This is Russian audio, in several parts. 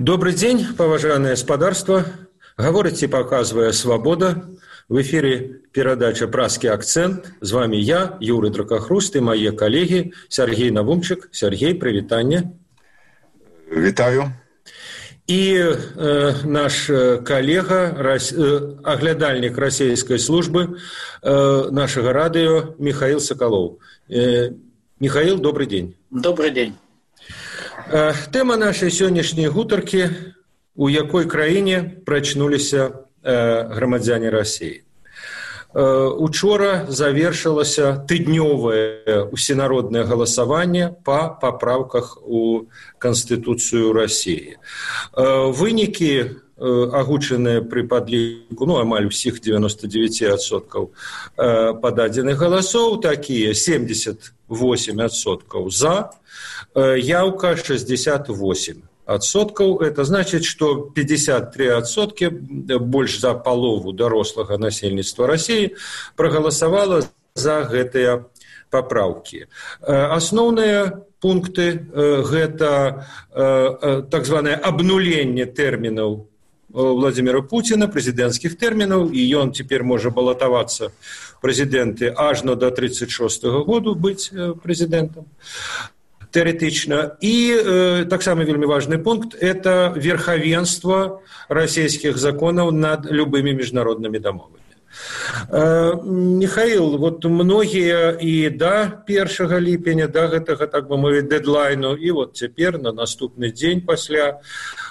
Добрый день, поважанное спадарство. Говорите, показывая «Свобода». В эфире передача «Праский акцент». С вами я, Юрий Дракохруст, и мои коллеги Сергей Навумчик. Сергей, привитание. Витаю. И э, наш коллега, рас, э, оглядальник российской службы э, нашего радио Михаил Соколов. Э, Михаил, добрый день. Добрый день. Э, Тэма нашай сённяшняй гутаркі, у якой краіне прачнуліся э, грамадзяне рассіі. Э, учора завершылася тыднёвае усенароднае галасаванне па папраўках у канстытуцыю рассіі. Вынікі Э, агучаныя пры падліку ну амаль усіх 99соткаў пададзеных галасоў такія 78соткаў за яўка 68 адсоткаў это значит что 53 адсоткі больш за палову дарослага насельніцтва рассіі прагаласавала за гэтыя папраўкі асноўныя э, пункты э, гэта так званае абнуленне тэрмінаў Владимира Путина, президентских терминов, и он теперь может баллотоваться в президенты аж до 1936 года быть президентом тэарэтычна і э, таксама вельмі важны пункт это верхавенство расійскіх законаў над любымі міжнароднымі дамовамі э, михаил вот многія і да першага ліпеня да гэтага так бы мовіць дэдлайну і вот цяпер на наступны дзень пасля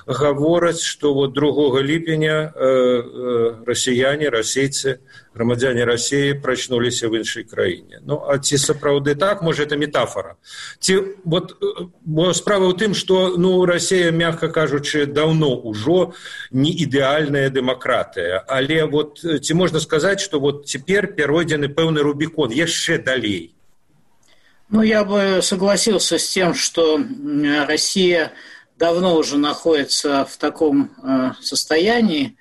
Гавораць што вот другога ліпеня э, расіяне расейцы грамадзяне рассіі прачнуліся в іншай краіне. Ну а ці сапраўды так? Можа это метафора ці вот бо справа ў тым что ну россия мягко кажучы давно ўжо не ідэальная дэмакратыя. Але вот ці можна сказаць что вот цяпер перайдзены пэўны рубікон яшчэ далей? Ну я бы согласился с тем что россия давно уже находится в таком э, состоянии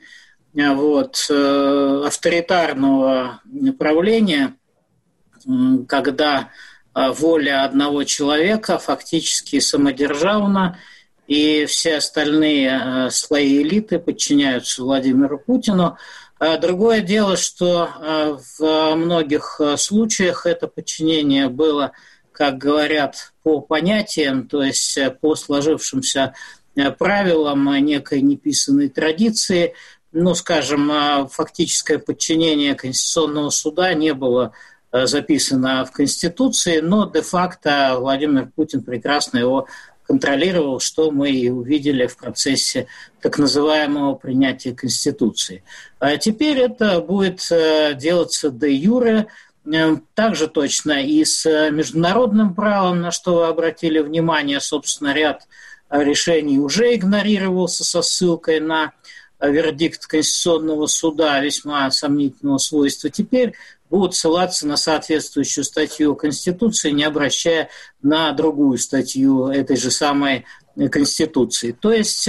вот, э, авторитарного направления, когда э, воля одного человека фактически самодержавна, и все остальные слои элиты подчиняются Владимиру Путину. Другое дело, что в многих случаях это подчинение было как говорят, по понятиям, то есть э, по сложившимся э, правилам э, некой неписанной традиции, ну, скажем, фактическое подчинение Конституционного суда не было записано в Конституции, но де-факто Владимир Путин прекрасно его контролировал, что мы и увидели в процессе так называемого принятия Конституции. А теперь это будет делаться де юре, также точно и с э, международным правом, на что вы обратили внимание, собственно, ряд э, решений уже игнорировался со ссылкой на вердикт Конституционного суда весьма сомнительного свойства. Теперь будут ссылаться на соответствующую статью Конституции, не обращая на другую статью этой же самой Конституции. То есть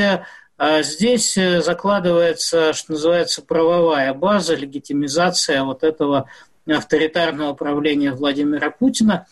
здесь закладывается, что называется, правовая база, легитимизация вот этого авторитарного правления Владимира Путина.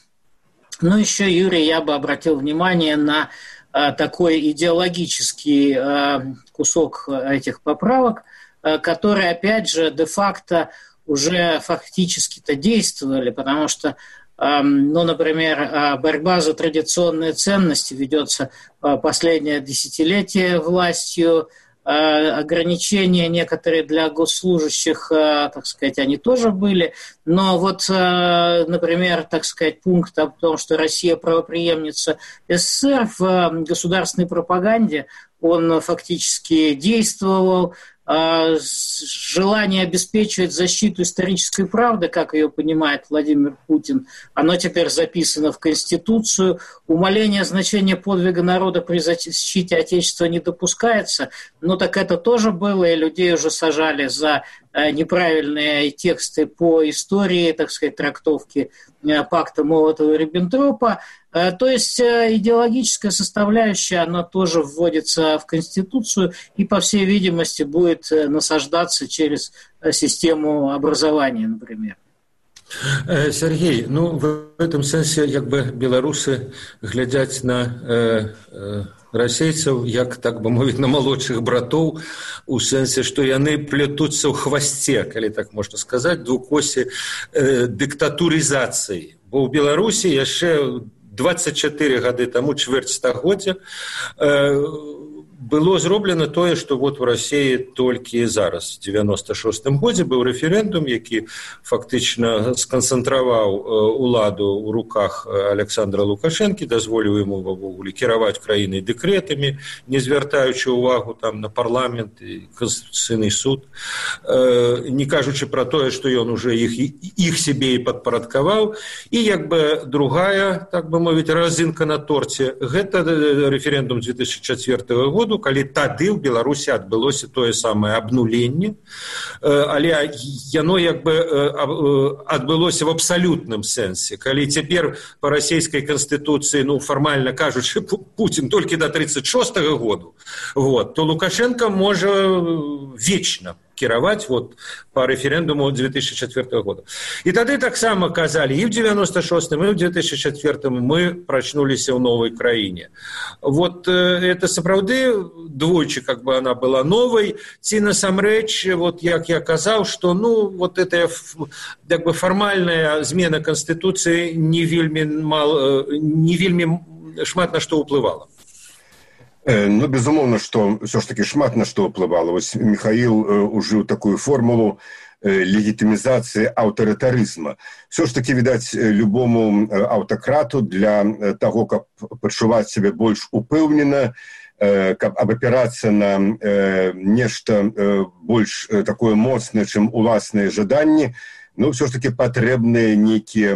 Но еще, Юрий, я бы обратил внимание на а, такой идеологический а, кусок этих поправок, а, которые, опять же, де-факто уже фактически-то действовали, потому что ну, например, борьба за традиционные ценности ведется последнее десятилетие властью ограничения некоторые для госслужащих, э, так сказать, они тоже были. Но вот, э, например, так сказать, пункт о том, что Россия правоприемница СССР в государственной пропаганде, он фактически действовал, желание обеспечивать защиту исторической правды, как ее понимает Владимир Путин, оно теперь записано в Конституцию. Умаление значения подвига народа при защите Отечества не допускается. Ну так это тоже было, и людей уже сажали за э, неправильные тексты по истории, так сказать, трактовки э, пакта Молотова-Риббентропа. Э, то есть э, идеологическая составляющая, она тоже вводится в Конституцию и, по всей видимости, будет э, насаждаться через систему образования, например. Э, Сергей, ну в этом сэнсе як бы беларусы глядзяць на э, э, расейцаў як так бы мовіць на малодшых братоў у сэнсе што яны плетуцца ў хвасце калі так можна сказаць двукосе э, дыктатурызацыі бо ў беларусі яшчэ 24 гады таму чвэрць стагоддзя э, было зроблена тое што вот в рассіі толькі зараз девяносто шестым годзе быў рэферэндум які фактычна сканцэнтраваў э, уладу ў руках александра лукашэнкі дазволіў ему ввогуле кіраваць краінай дэкрэтамі не звяртаючы увагу там на парламент і конституцыйны суд. Э, не кажучы про тое што ён уже іх іх сябе і падпарадкаваў. І як бы другая так бы мовіць разынка на торце. Гэта э, рэферэндум 2004 года году калі тады ў беларусі адбылося тое самае абнуленне але яно як бы адбылося в абсалютным сэнсе калі цяпер по расійскай канстытуцыі ну фармальна кажучы путин толькі до тридцать шестого году вот то лукашенко можа вечна кіраваць вот по рэферэндуму 2004 года і тады таксама казалі і в 96 і в 2004 мы прачнуліся ў новой краіне вот э, это сапраўды двойчы как бы она была новой ці насамрэч вот як я казаў что ну вот это як бы фармальная змена канстытуцыі не вельмі мал э, не вельмі шмат на што ўплывала Ну безумоўна што ўсё ж таки шмат на што ўплывала михаил ужыў такую формулу легітымізацыі аўтарытарызма все ж таки відаць любому аўтакрату для таго каб пачуваць сябе больш упэўнена каб абапірацца на нешта больш такое моцнае чым уласныя жаданні ну все ж таки патрэбныя нейкія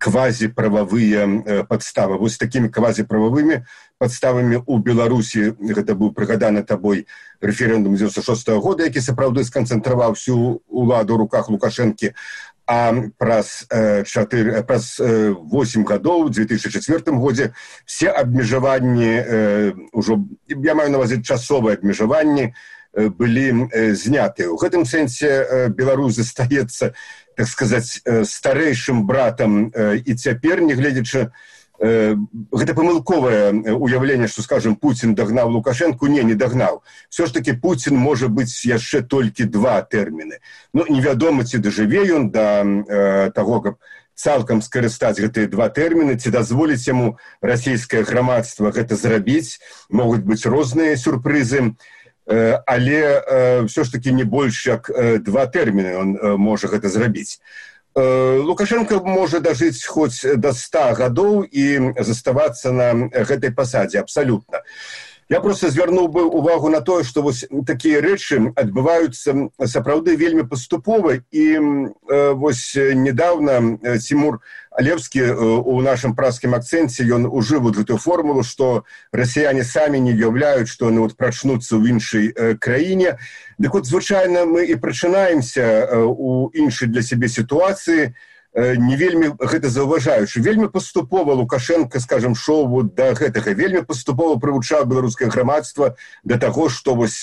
квазіправавыя падставы вось такімі квазіправавымі падставамі ў беларусі гэта быў прыгаданы табой рэферэндум 96 -го года які сапраўды сканцэнтраваў всю уладу руках лукашэнкі а праз чатыры праз восемь гадоў 2004 годзе все абмежаванні ўжо я маю навазе часовыя абмежаванні былі зняты. У гэтым сэнсе беларусь застаецца так сказаць старэйшым братам і цяпер нягледзячы гэта памылковае уяўленне што скажем путин дагнаў лукашенко. Не не дагнаў все ж таки путин можа быць яшчэ толькі два тэрміны ну невядома ці дажыве ён да э, того каб цалкам скарыстаць гэтыя два тэрміны ці дазволіць яму расійскае грамадства гэта зрабіць. Могуць быць розныя сюрпрызы. э, але э, все ж таки не больш як э, два тэрміны он э, можа гэта зрабіць. Лукашенко можа дажыць хоць да ста гадоў і заставацца на гэтай пасадзе абсалютна я просто звярнуў бы увагу на тое што вось такія рэчы адбываюцца сапраўды вельмі паступова і э, вось недавно тимур алевскі у нашым праскім акцэнце ён ужыў вот гэтую формулу што расіяне самі не ўяўляюць што яны вот прачнуцца ў іншай краіне дык вот звычайна мы і прачынаемся у іншай для сябе сітуацыі не вельмі гэта заўважаючы вельмі паступова лукашенко скажем шоу да гэтага вельмі паступова прывучаў беларускае грамадства да таго што вось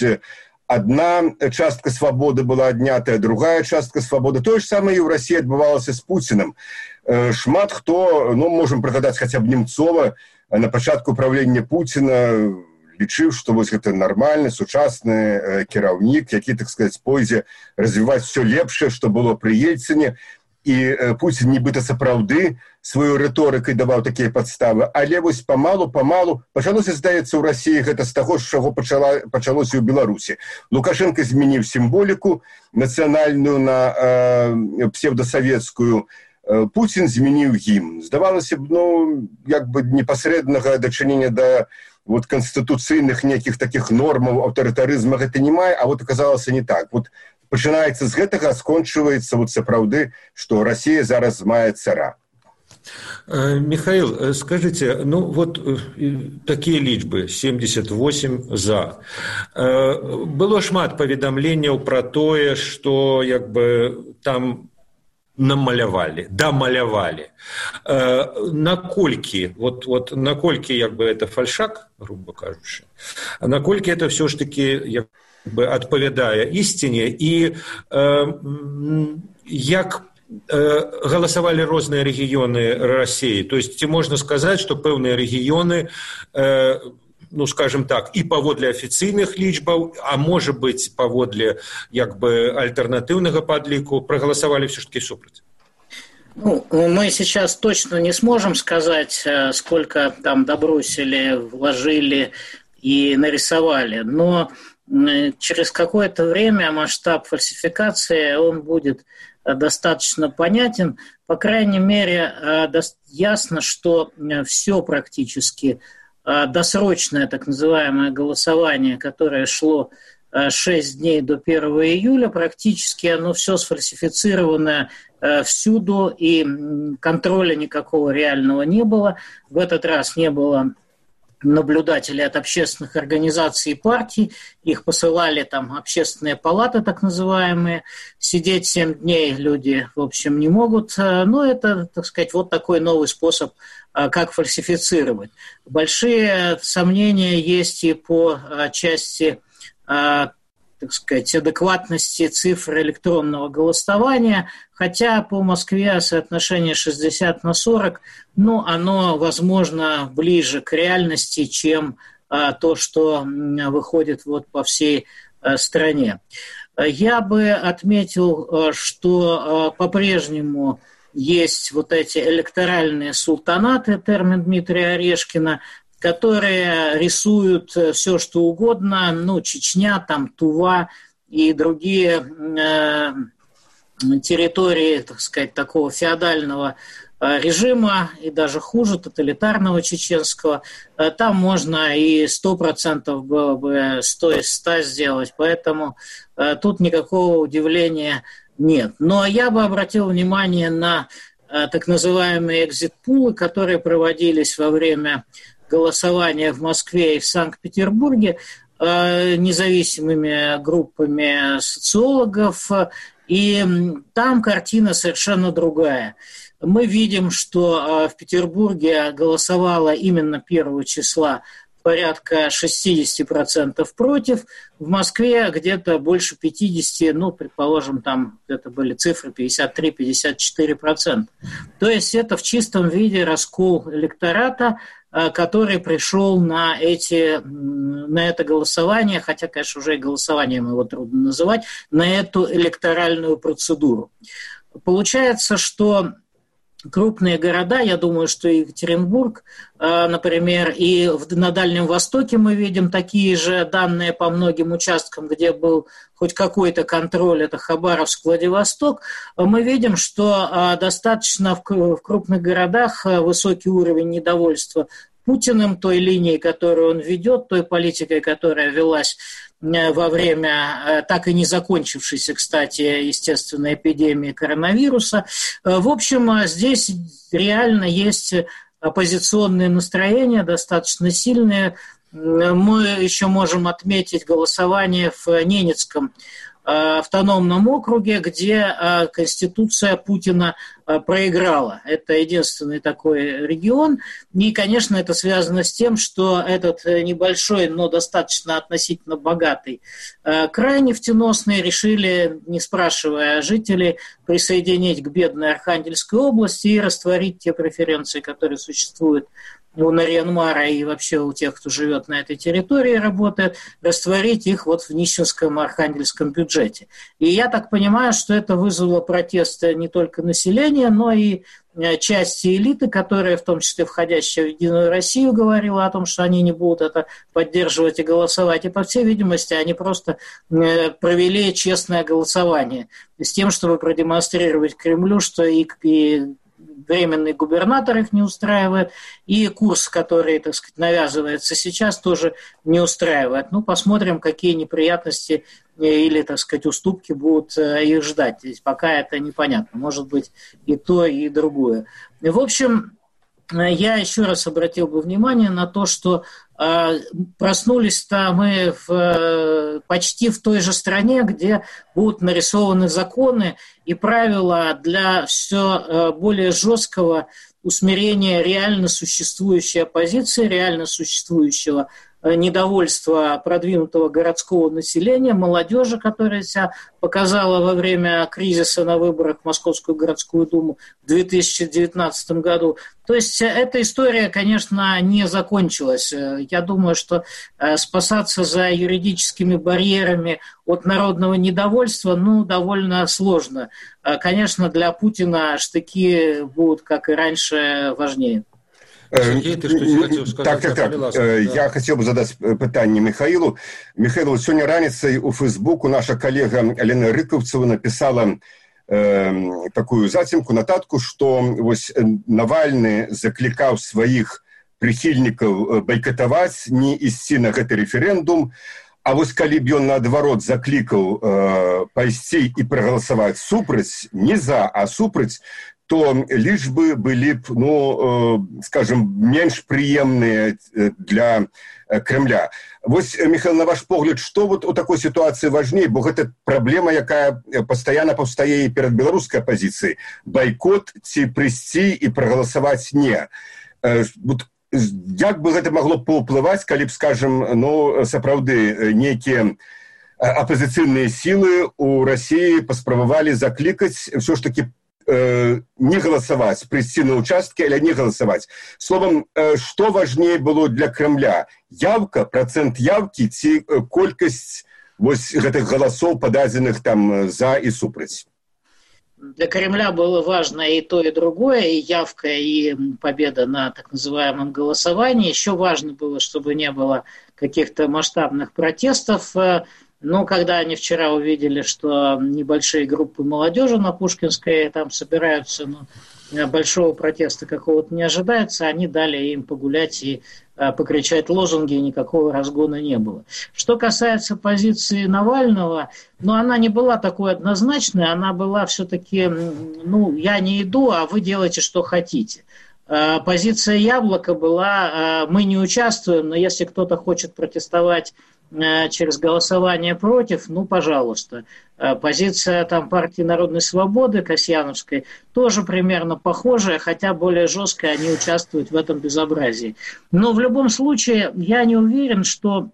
одна частка свабоды была аднятая другая частка свабоды. Тое ж самае і ў рассіі адбывалася з пуціным шмат хто ну можемм прыгадаць хаця б немцова на пачатку правлення пуціна лічыў што вось гэта нармальны сучасны кіраўнік які так сказать пойдзе развіваць все лепшае што было пры ельцыне і Пуін нібыта сапраўды сваю рыторыкай даваў такія падставы але вось памалу памалу пачалося здаецца ў рассіі гэта з таго з чаго пачала пачалося ў беларусі. Лукашенко змяніў сімволіку нацыянальную на э, псевдасавецкую Пуін змяніў гімн. Здавалася б ну як бы непасрэднага дачынення да вот канстытуцыйных нейкіх таких нормаў аўтарытарызма гэта не мае а вот аказалася не так. Вот пачынаецца з гэтага скончваецца вот сапраўды што Росія зараз мае цара. Э, михаил э, скажите ну вот э, такія лічбы семьдесят восемь за. Было шмат паведамленняў пра тое что як бы там намалявалі дамалявалі. Наколькі вот вот наколькі як бы это фальшак грубо кажучы наколькі это все ж таки як адпавядае ісціне і э, як галасавалі розныя рэгіёны рассіі то есть ці можна сказаць што пэўныя рэгіёны ну скажем так і паводле афіцыйных лічбаў а можа быць паводле як бы альтэрнатыўнага падліку прагаласавалі все ж таки супраць Ну, мы сейчас точно не сможем сказать, э, сколько там добросили, вложили и нарисовали, но через какое-то время масштаб фальсификации он будет э, достаточно понятен. По крайней мере, э, ясно, что все практически досрочное так называемое голосование, которое шло 6 дней до 1 июля, практически оно все сфальсифицировано Э, всюду, и контроля никакого реального не было. В этот раз не было наблюдателей от общественных организаций и партий, их посылали там общественные палаты, так называемые. Сидеть 7 дней люди, в общем, не могут. Э, но это, так сказать, вот такой новый способ, э, как фальсифицировать. Большие сомнения есть и по части так сказать, адекватности цифр электронного голосования, хотя по Москве соотношение 60 на 40, ну, оно, возможно, ближе к реальности, чем а, то, что выходит вот по всей а, стране. Я бы отметил, а, что а, по-прежнему есть вот эти электоральные султанаты, термин Дмитрия Орешкина, которые рисуют э, все, что угодно, ну, Чечня, там, Тува и другие э, территории, так сказать, такого феодального э, режима и даже хуже, тоталитарного чеченского, э, там можно и 100% было бы 100 из 100 сделать, поэтому тут никакого удивления нет. Но я бы обратил внимание на так называемые экзит-пулы, которые проводились во время голосования в Москве и в Санкт-Петербурге э, независимыми группами социологов, и там картина совершенно другая. Мы видим, что э, в Петербурге голосовало именно 1 числа порядка 60% против, в Москве где-то больше 50, ну, предположим, там это были цифры 53-54%. То есть это в чистом виде раскол электората, Э, который пришел на, эти, на это голосование, хотя, конечно, уже и голосованием его трудно называть, на эту электоральную процедуру. Получается, что крупные города, я думаю, что Екатеринбург, э, например, и на Дальнем Востоке мы видим такие же данные по многим участкам, где был хоть какой-то контроль, это Хабаровск, Владивосток, мы видим, что э, достаточно в крупных городах э, высокий уровень недовольства Путиным, той линией, которую он ведет, той политикой, которая велась во время э, так и не закончившейся, кстати, естественно, эпидемии коронавируса. Э, в общем, здесь реально есть оппозиционные настроения, достаточно сильные. Мы еще можем отметить голосование в Ненецком Э, автономном округе, где э, Конституция Путина э, проиграла. Это единственный такой регион. И, конечно, это связано с тем, что этот небольшой, но достаточно относительно богатый край нефтеносный решили, не спрашивая жителей, присоединить к бедной Архангельской области и растворить те преференции, которые существуют у Нарьянмара и вообще у тех, кто живет на этой территории, работает, растворить их вот в нищенском архангельском бюджете. И я так понимаю, что это вызвало протесты не только населения, но и э, части элиты, которая, в том числе входящая в Единую Россию, говорила о том, что они не будут это поддерживать и голосовать. И, по всей видимости, они просто э, провели честное голосование с тем, чтобы продемонстрировать Кремлю, что и, и временный губернатор их не устраивает, и курс, который, так сказать, навязывается сейчас, тоже не устраивает. Ну, посмотрим, какие неприятности э, или, так сказать, уступки будут э, их ждать. Здесь пока это непонятно. Может быть и то, и другое. В общем, э, я еще раз обратил бы внимание на то, что проснулись-то мы в, э, почти в той же стране, где будут нарисованы законы и правила для все э, более жесткого усмирения реально существующей оппозиции, реально существующего недовольство продвинутого городского населения, молодежи, которая себя показала во время кризиса на выборах в Московскую городскую думу в 2019 году. То есть эта история, конечно, не закончилась. Я думаю, что спасаться за юридическими барьерами от народного недовольства, ну, довольно сложно. Конечно, для Путина штыки будут, как и раньше, важнее. Э, Сергей, ты штось хацеў сказаць так, так, так. Э, да. я хацеў бы задаць э, пытанне михаілу михаілу сёння раніцай у фейсбуку наша калега алена рыкаўцева напісала э, такую зацемку нататку што вось навальны заклікаў сваіх прыхільнікаў байкатаваць не ісці на гэты рэферэндум А вось калі б ён наадварот заклікаў э, пайсці і прагаласаваць супраць не за а супраць то лічбы былі б ну э, скажем менш прыемныя э, для э, кремля. Вось михаил на ваш погляд что вот у такой ситуации важней бо гэта праблема якая постоянно паўстае перад беларускай оппозицией. Бойкот ці прыйсці і прогаласаваць не. Вот як бы гэта могло паўплываць калі б скажем ну сапраўды нейкія апозіцыйныя сілы у россии паспрабавалі заклікаць все ж таки э, не голосовать, прийти на участки или не голосовать. Словом, э, что важнее было для Кремля? Явка, процент явки, ці э, колькость вось гэтых голосов, подаденных там за и супраць? Для Кремля было важно и то, и другое, и явка, и победа на так называемом голосовании. Еще важно было, чтобы не было каких-то масштабных протестов э, но когда они вчера увидели, что небольшие группы молодежи на Пушкинской там собираются, но большого протеста какого-то не ожидается, они дали им погулять и а, покричать лозунги, и никакого разгона не было. Что касается позиции Навального, ну, она не была такой однозначной, она была все-таки, ну, я не иду, а вы делаете, что хотите. А, позиция Яблока была, мы не участвуем, но если кто-то хочет протестовать Э, через голосование против, ну, пожалуйста. Э, позиция там партии Народной Свободы Касьяновской тоже примерно похожая, хотя более жесткая, они участвуют в этом безобразии. Но в любом случае я не уверен, что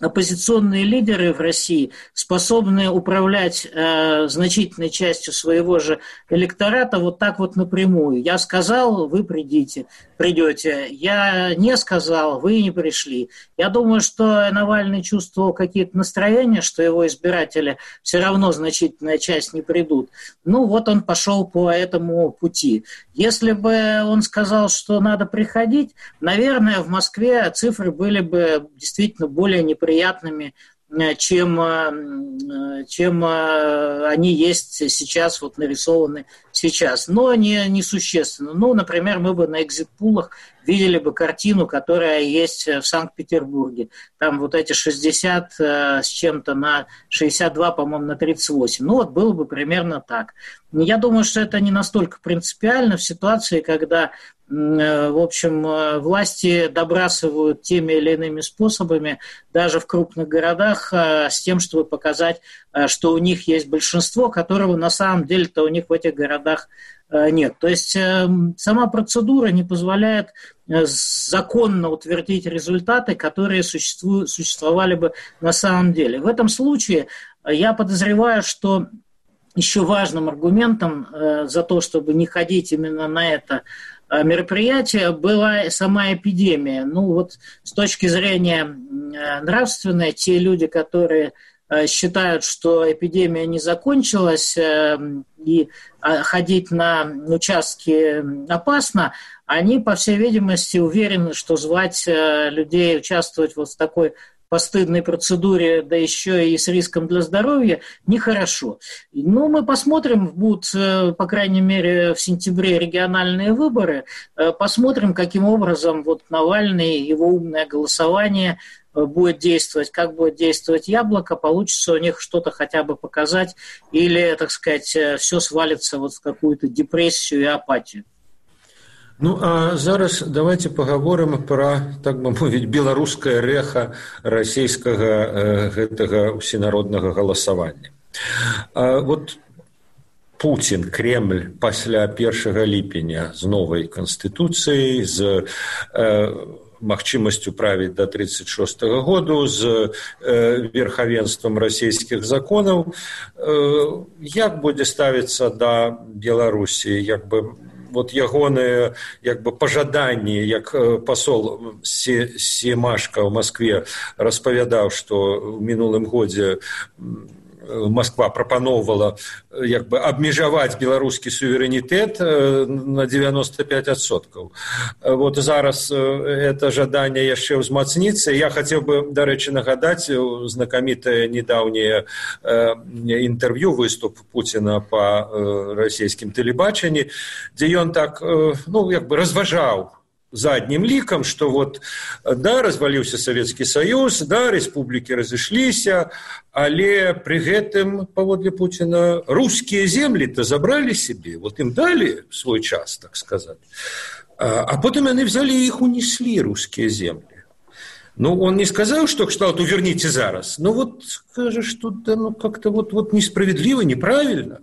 оппозиционные лидеры в России способны управлять э, значительной частью своего же электората вот так вот напрямую. Я сказал, вы придите, придете. Я не сказал, вы не пришли. Я думаю, что Навальный чувствовал какие-то настроения, что его избиратели все равно значительная часть не придут. Ну вот он пошел по этому пути. Если бы он сказал, что надо приходить, наверное, в Москве цифры были бы действительно более неприятные приятными, э, чем, э, чем э, они есть сейчас, вот нарисованы сейчас. Но не, не существенно. Ну, например, мы бы на экзит-пулах видели бы картину, которая есть в Санкт-Петербурге. Там вот эти 60 с чем-то на 62, по-моему, на 38. Ну, вот было бы примерно так. Я думаю, что это не настолько принципиально в ситуации, когда Э, в общем, э, власти добрасывают теми или иными способами, даже в крупных городах, э, с тем, чтобы показать, что у них есть большинство, которого на самом деле-то у них в этих городах нет. То есть сама процедура не позволяет законно утвердить результаты, которые существовали бы на самом деле. В этом случае я подозреваю, что еще важным аргументом за то, чтобы не ходить именно на это Э, мероприятия была сама эпидемия. Ну вот с точки зрения э, нравственной, те люди, которые э, считают, что эпидемия не закончилась и ходить на участки опасно, они, по всей видимости, уверены, что звать людей участвовать вот в такой постыдной процедуре, да еще и с риском для здоровья, нехорошо. Ну, мы посмотрим, будут, э, по крайней мере, в сентябре региональные выборы, э, посмотрим, каким образом вот Навальный, его умное голосование э, будет действовать, как будет действовать яблоко, получится у них что-то хотя бы показать, или, так сказать, все свалится вот в какую-то депрессию и апатию. Ну а зараз давайте паговорым пра так бы мовіць беларускае рэха расійскага э, гэтага усенароднага галасавання. А, вот Путін Кремль пасля першага ліпеня з новай канстытуцыяй з э, магчымасцю правіць до 36 -го году з э, верхавенствам расійскіх законаў. Э, як будзе ставіцца да беларусі? Як бы вот ягоныя як бы пажаданні як пасол семашка ў москве распавядаў што ў мінулым годзе Москва прапаноўвала як бы абмежаваць беларускі суверэнітэт на 95соткаў вот зараз это жаданне яшчэ ўзмацніцца я хацеў бы дарэчы нагадаць знакамітае недаўняе інтэрв'ю выступ пуціна по расійскім тэлебачанні дзе ён так ну як бы разважаў заднім лікам что вот да разваліўся савецкі саюз да рэспублікі разышліся але пры гэтым паводле пуціна рускія землі то забралі сябе вот ім далі свой час так сказать а, а потым яны взяли іх унеслі рускія землі Ну, он не сказал, что кшталту верните зараз. Ну, вот скажешь, что да, ну, как-то вот, вот несправедливо, неправильно.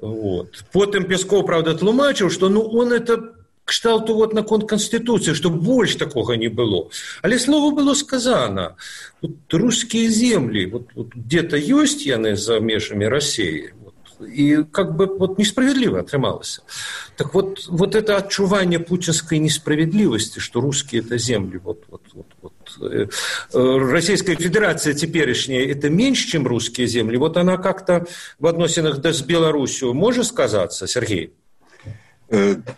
Вот. Потом Песков, правда, тлумачил, что ну, он это кшталту вот наконт канстытуцыі што больш такога не было але слова было сказано вот, рускія землі вот, вот, где то ёсць яны за межамі рассеі и как бы вот несправедливо атрымалася так вот вот это адчуванне путинской несправедливости что русские это земли вот вот вот, вот э, э, российская федерация теперешняя это меньше чем русские земли вот она как то в относинах да с беларусью может сказаться сергей Э,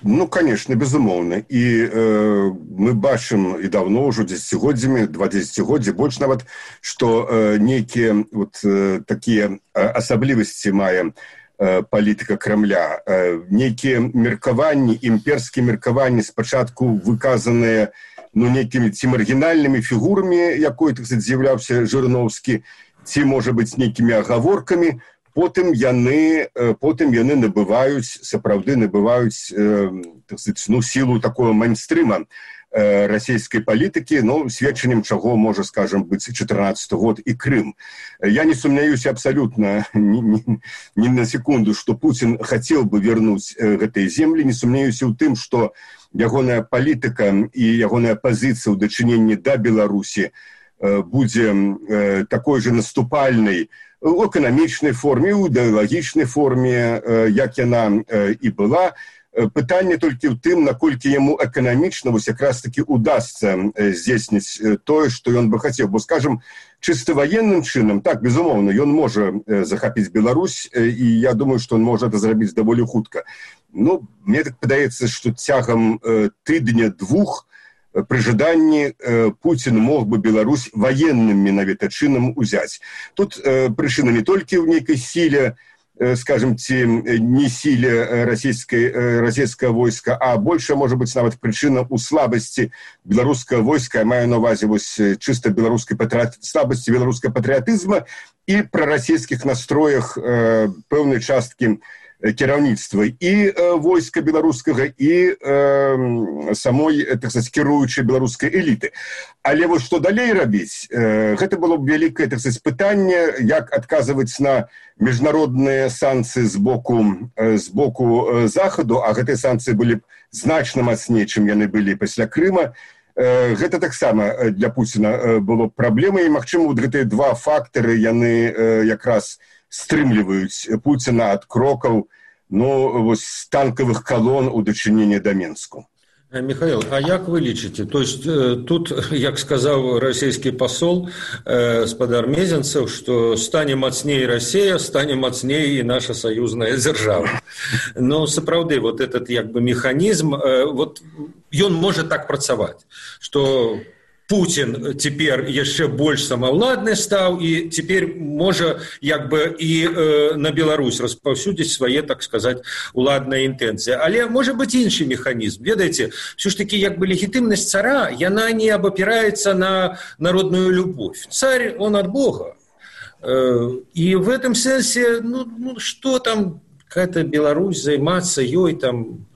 Ну конечно безумоўна і э, мы бачым і давно ўжо дзесяцігоддзямі два дзесяцігоддзі больш нават што э, нейкія вот э, такія асаблівасці мае э, палітыка крамля э, нейкія меркаванні імперскія меркаванні спачатку выказаныя ну нейкімі ці маргінальнымі фігурамі якой так з'яўляўся жырноўскі ці можа быць нейкімі агаворкамі потым яны потым яны набываюць сапраўды набываюць так сказать, ну сілу такого майнстрыма расійскай палітыкі но сведчаннем чаго можа скажем быць 14 год і Крым. Я не сумняюся абсалютна ні, на секунду что Путін хацеў бы вернуць гэтыя землі. Не сумняюся ў тым что ягоная палітыка і ягоная пазіцыя ў дачыненні да беларусі будзе такой же наступальнай у эканамічнай форме у ідэалагічнай форме як яна і была. Пытанне толькі ў тым наколькі яму эканамічна вось якраз таки удастся здзейсніць тое что ён бы хацеў. Бо скажем чыста военным чынам так безумоўна ён можа захапіць Беларусь і я думаю что он можа это зрабіць даволі хутка. Ну мне так падаецца что цягам тыдня двух то пры жаданні Пуін мог бы Беларусь военным менавіта чынам узяць. Тут прычына не толькі ў нейкай сіле, скажем ці не сіле расійскай расійскае войска а больше можа быць нават прычына ў слабасці беларускага войска маю на увазе вось чыста беларускай патрыят... слабасці беларускай патрыятызма і пра расійскіх настроях э, пэўнай часткі кіраўніцтва і э, войска беларускага і э, самой так сказать, кіруючай беларускай эліты але вот што далей рабіць э, гэта было б вялікае так сказать, пытанне як адказваць на міжнародныя санкцыі з боку э, з боку э, захаду а гэтыя санкцыі былі б значна мацней чым яны былі пасля крыма. э, гэта таксама для пуціна было праблемай. І магчыма вот гэтыя два фактары яны якраз стрымліваюць пуціна ад крокаў ну вось танкавых калон у дачыненні да менску Михаил, а як вы лічыце то есть э, тут як сказаў расійскі пасол э, спадар мезенцаў што стане мацней Росія стане мацней і наша саюзная дзяржава но сапраўды вот этот як бы механізм вот ён можа так працаваць что Путин теперь яшчэ больш самаўладны стаў і теперь можа як бы і э, на Беларусь распаўсюдзіць свае так сказать уладныя інтэнцыі. Але можа быть іншы механізм. Ведаеце все ж таки як бы легітымнасць цара яна не абапіраецца на народную любовь. Царь он от бога. Э, і в этом сэнсе ну, ну что там какая-то Беларусь займацца ёй там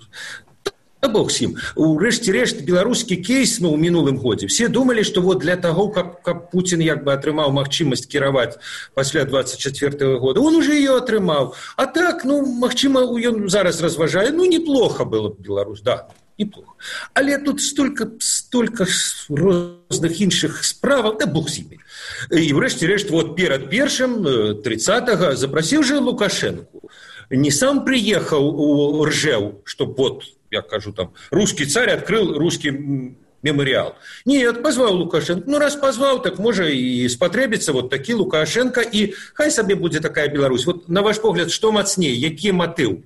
Да бог с ім урэшце рэшт беларускі кейс ну ў мінулым годзе все думалі што вот для таго каб, каб Путін як бы атрымаў магчымасць кіраваць пасля 24 года он уже ее атрымаў а так ну магчыма ён зараз разважае ну неплохо было б Беларусь да неплохо. Але тут столько, столько розных іншых справаў, да бог з імі. І врэшце рэшт вот перад першым 30 запрасіў же Лукашенко. Не сам приехал у Ржев, чтобы вот, я кажу там, русский царь открыл русский мемориал. Нет, позвал Лукашенко. Ну, раз позвал, так может и спотребиться вот такие Лукашенко, и хай себе будет такая Беларусь. Вот на ваш погляд, что мацнее, какие мотив?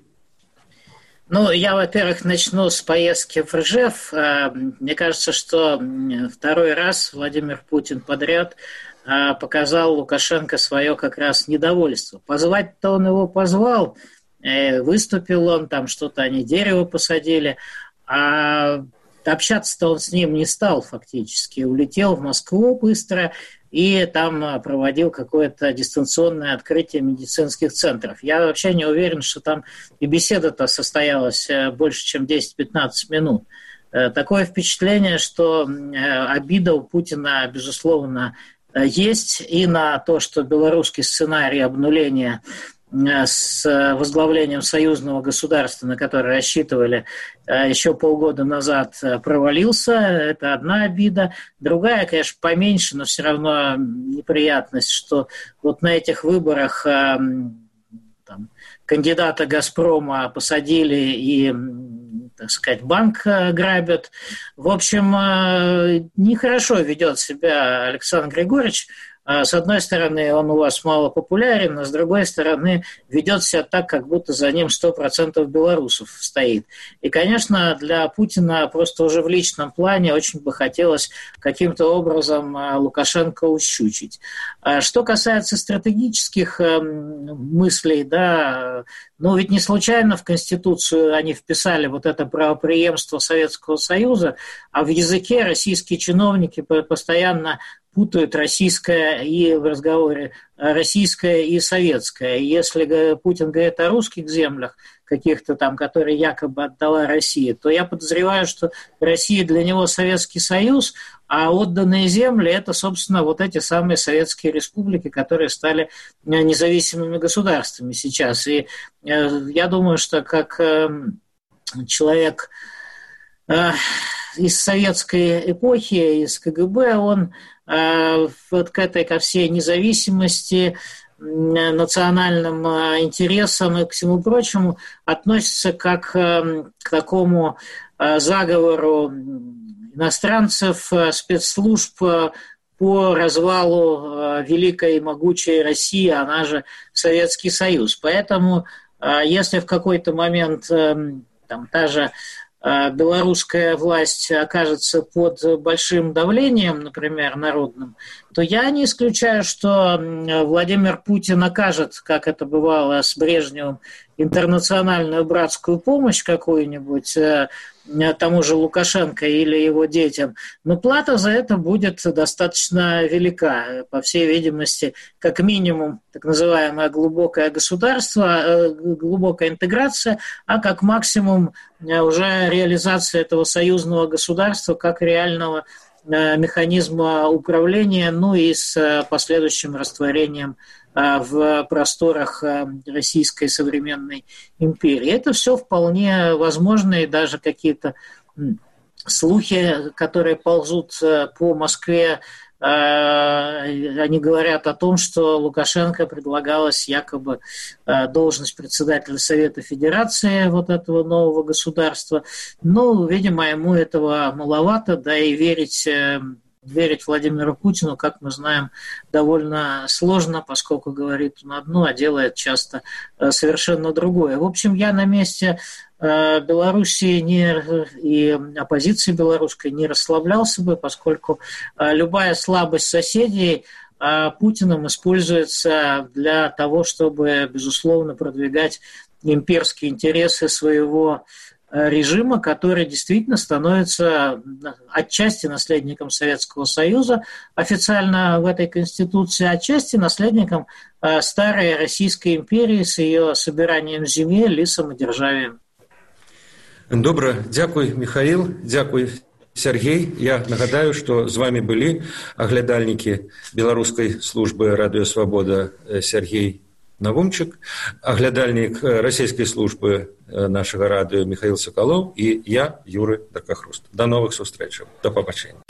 Ну, я, во-первых, начну с поездки в Ржев. Э, мне кажется, что второй раз Владимир Путин подряд э, показал Лукашенко свое как раз недовольство. Позвать-то он его позвал, выступил он, там что-то они дерево посадили, а общаться-то он с ним не стал фактически. Улетел в Москву быстро и там проводил какое-то дистанционное открытие медицинских центров. Я вообще не уверен, что там и беседа-то состоялась э, больше, чем 10-15 минут. Э, такое впечатление, что э, обида у Путина, безусловно, есть и на то, что белорусский сценарий обнуления Э, с возглавлением союзного государства, на которое рассчитывали э, еще полгода назад, э, провалился. Это одна обида. Другая, конечно, поменьше, но все равно неприятность, что вот на этих выборах там, кандидата «Газпрома» посадили и так сказать, банк грабят. В общем, нехорошо ведет себя Александр Григорьевич. А, с одной стороны, он у вас мало популярен, а с другой стороны, ведет себя так, как будто за ним 100% белорусов стоит. И, конечно, для Путина просто уже в личном плане очень бы хотелось каким-то образом а, Лукашенко ущучить. А что касается стратегических эм, мыслей, да, ну ведь не случайно в Конституцию они вписали вот это правопреемство Советского Союза, а в языке российские чиновники постоянно путают российское и в разговоре российское и советское. Если Путин говорит о русских землях, каких-то там, которые якобы отдала Россия, то я подозреваю, что Россия для него Советский Союз, а отданные земли – это, собственно, вот эти самые советские республики, которые стали независимыми государствами сейчас. И э, я думаю, что как э, человек э, из советской эпохи, из КГБ, он Э, вот к этой, ко всей независимости, национальным э, интересам и к всему прочему относится как э, к такому заговору иностранцев, спецслужб по развалу великой и могучей России, она же Советский Союз. Поэтому, если в какой-то момент там, та же белорусская власть окажется под большим давлением, например, народным, то я не исключаю, что Владимир Путин окажет, как это бывало с Брежневым, интернациональную братскую помощь какую-нибудь э, тому же Лукашенко или его детям, но плата за это будет достаточно велика. По всей видимости, как минимум так называемое глубокое государство, э, глубокая интеграция, а как максимум э, уже реализация этого союзного государства как реального механизма управления, ну и с последующим растворением а, в просторах российской современной империи. Это все вполне возможно, и даже какие-то слухи, которые ползут по Москве, они говорят о том, что Лукашенко предлагалась якобы должность председателя Совета Федерации вот этого нового государства. Ну, видимо, ему этого маловато, да и верить верить Владимиру Путину, как мы знаем, довольно сложно, поскольку говорит он одно, а делает часто э, совершенно другое. В общем, я на месте э, Белоруссии не, и оппозиции белорусской не расслаблялся бы, поскольку э, любая слабость соседей Путиным используется для того, чтобы, безусловно, продвигать имперские интересы своего режима, который действительно становится отчасти наследником Советского Союза официально в этой Конституции, отчасти наследником э, старой Российской империи с ее собиранием земель и самодержавием. Добра, дзякуй, Михаил, дзякуй, Сергей. Я нагадаю, что с вами были оглядальники белорусской службы «Радио Свобода» э, Сергей Навумчык, аглядальнік расійскай службы нашага радыё Михаил Сакалоў і я Юры Дакахруст. Да новых сустрэчаў. Да пабачэння.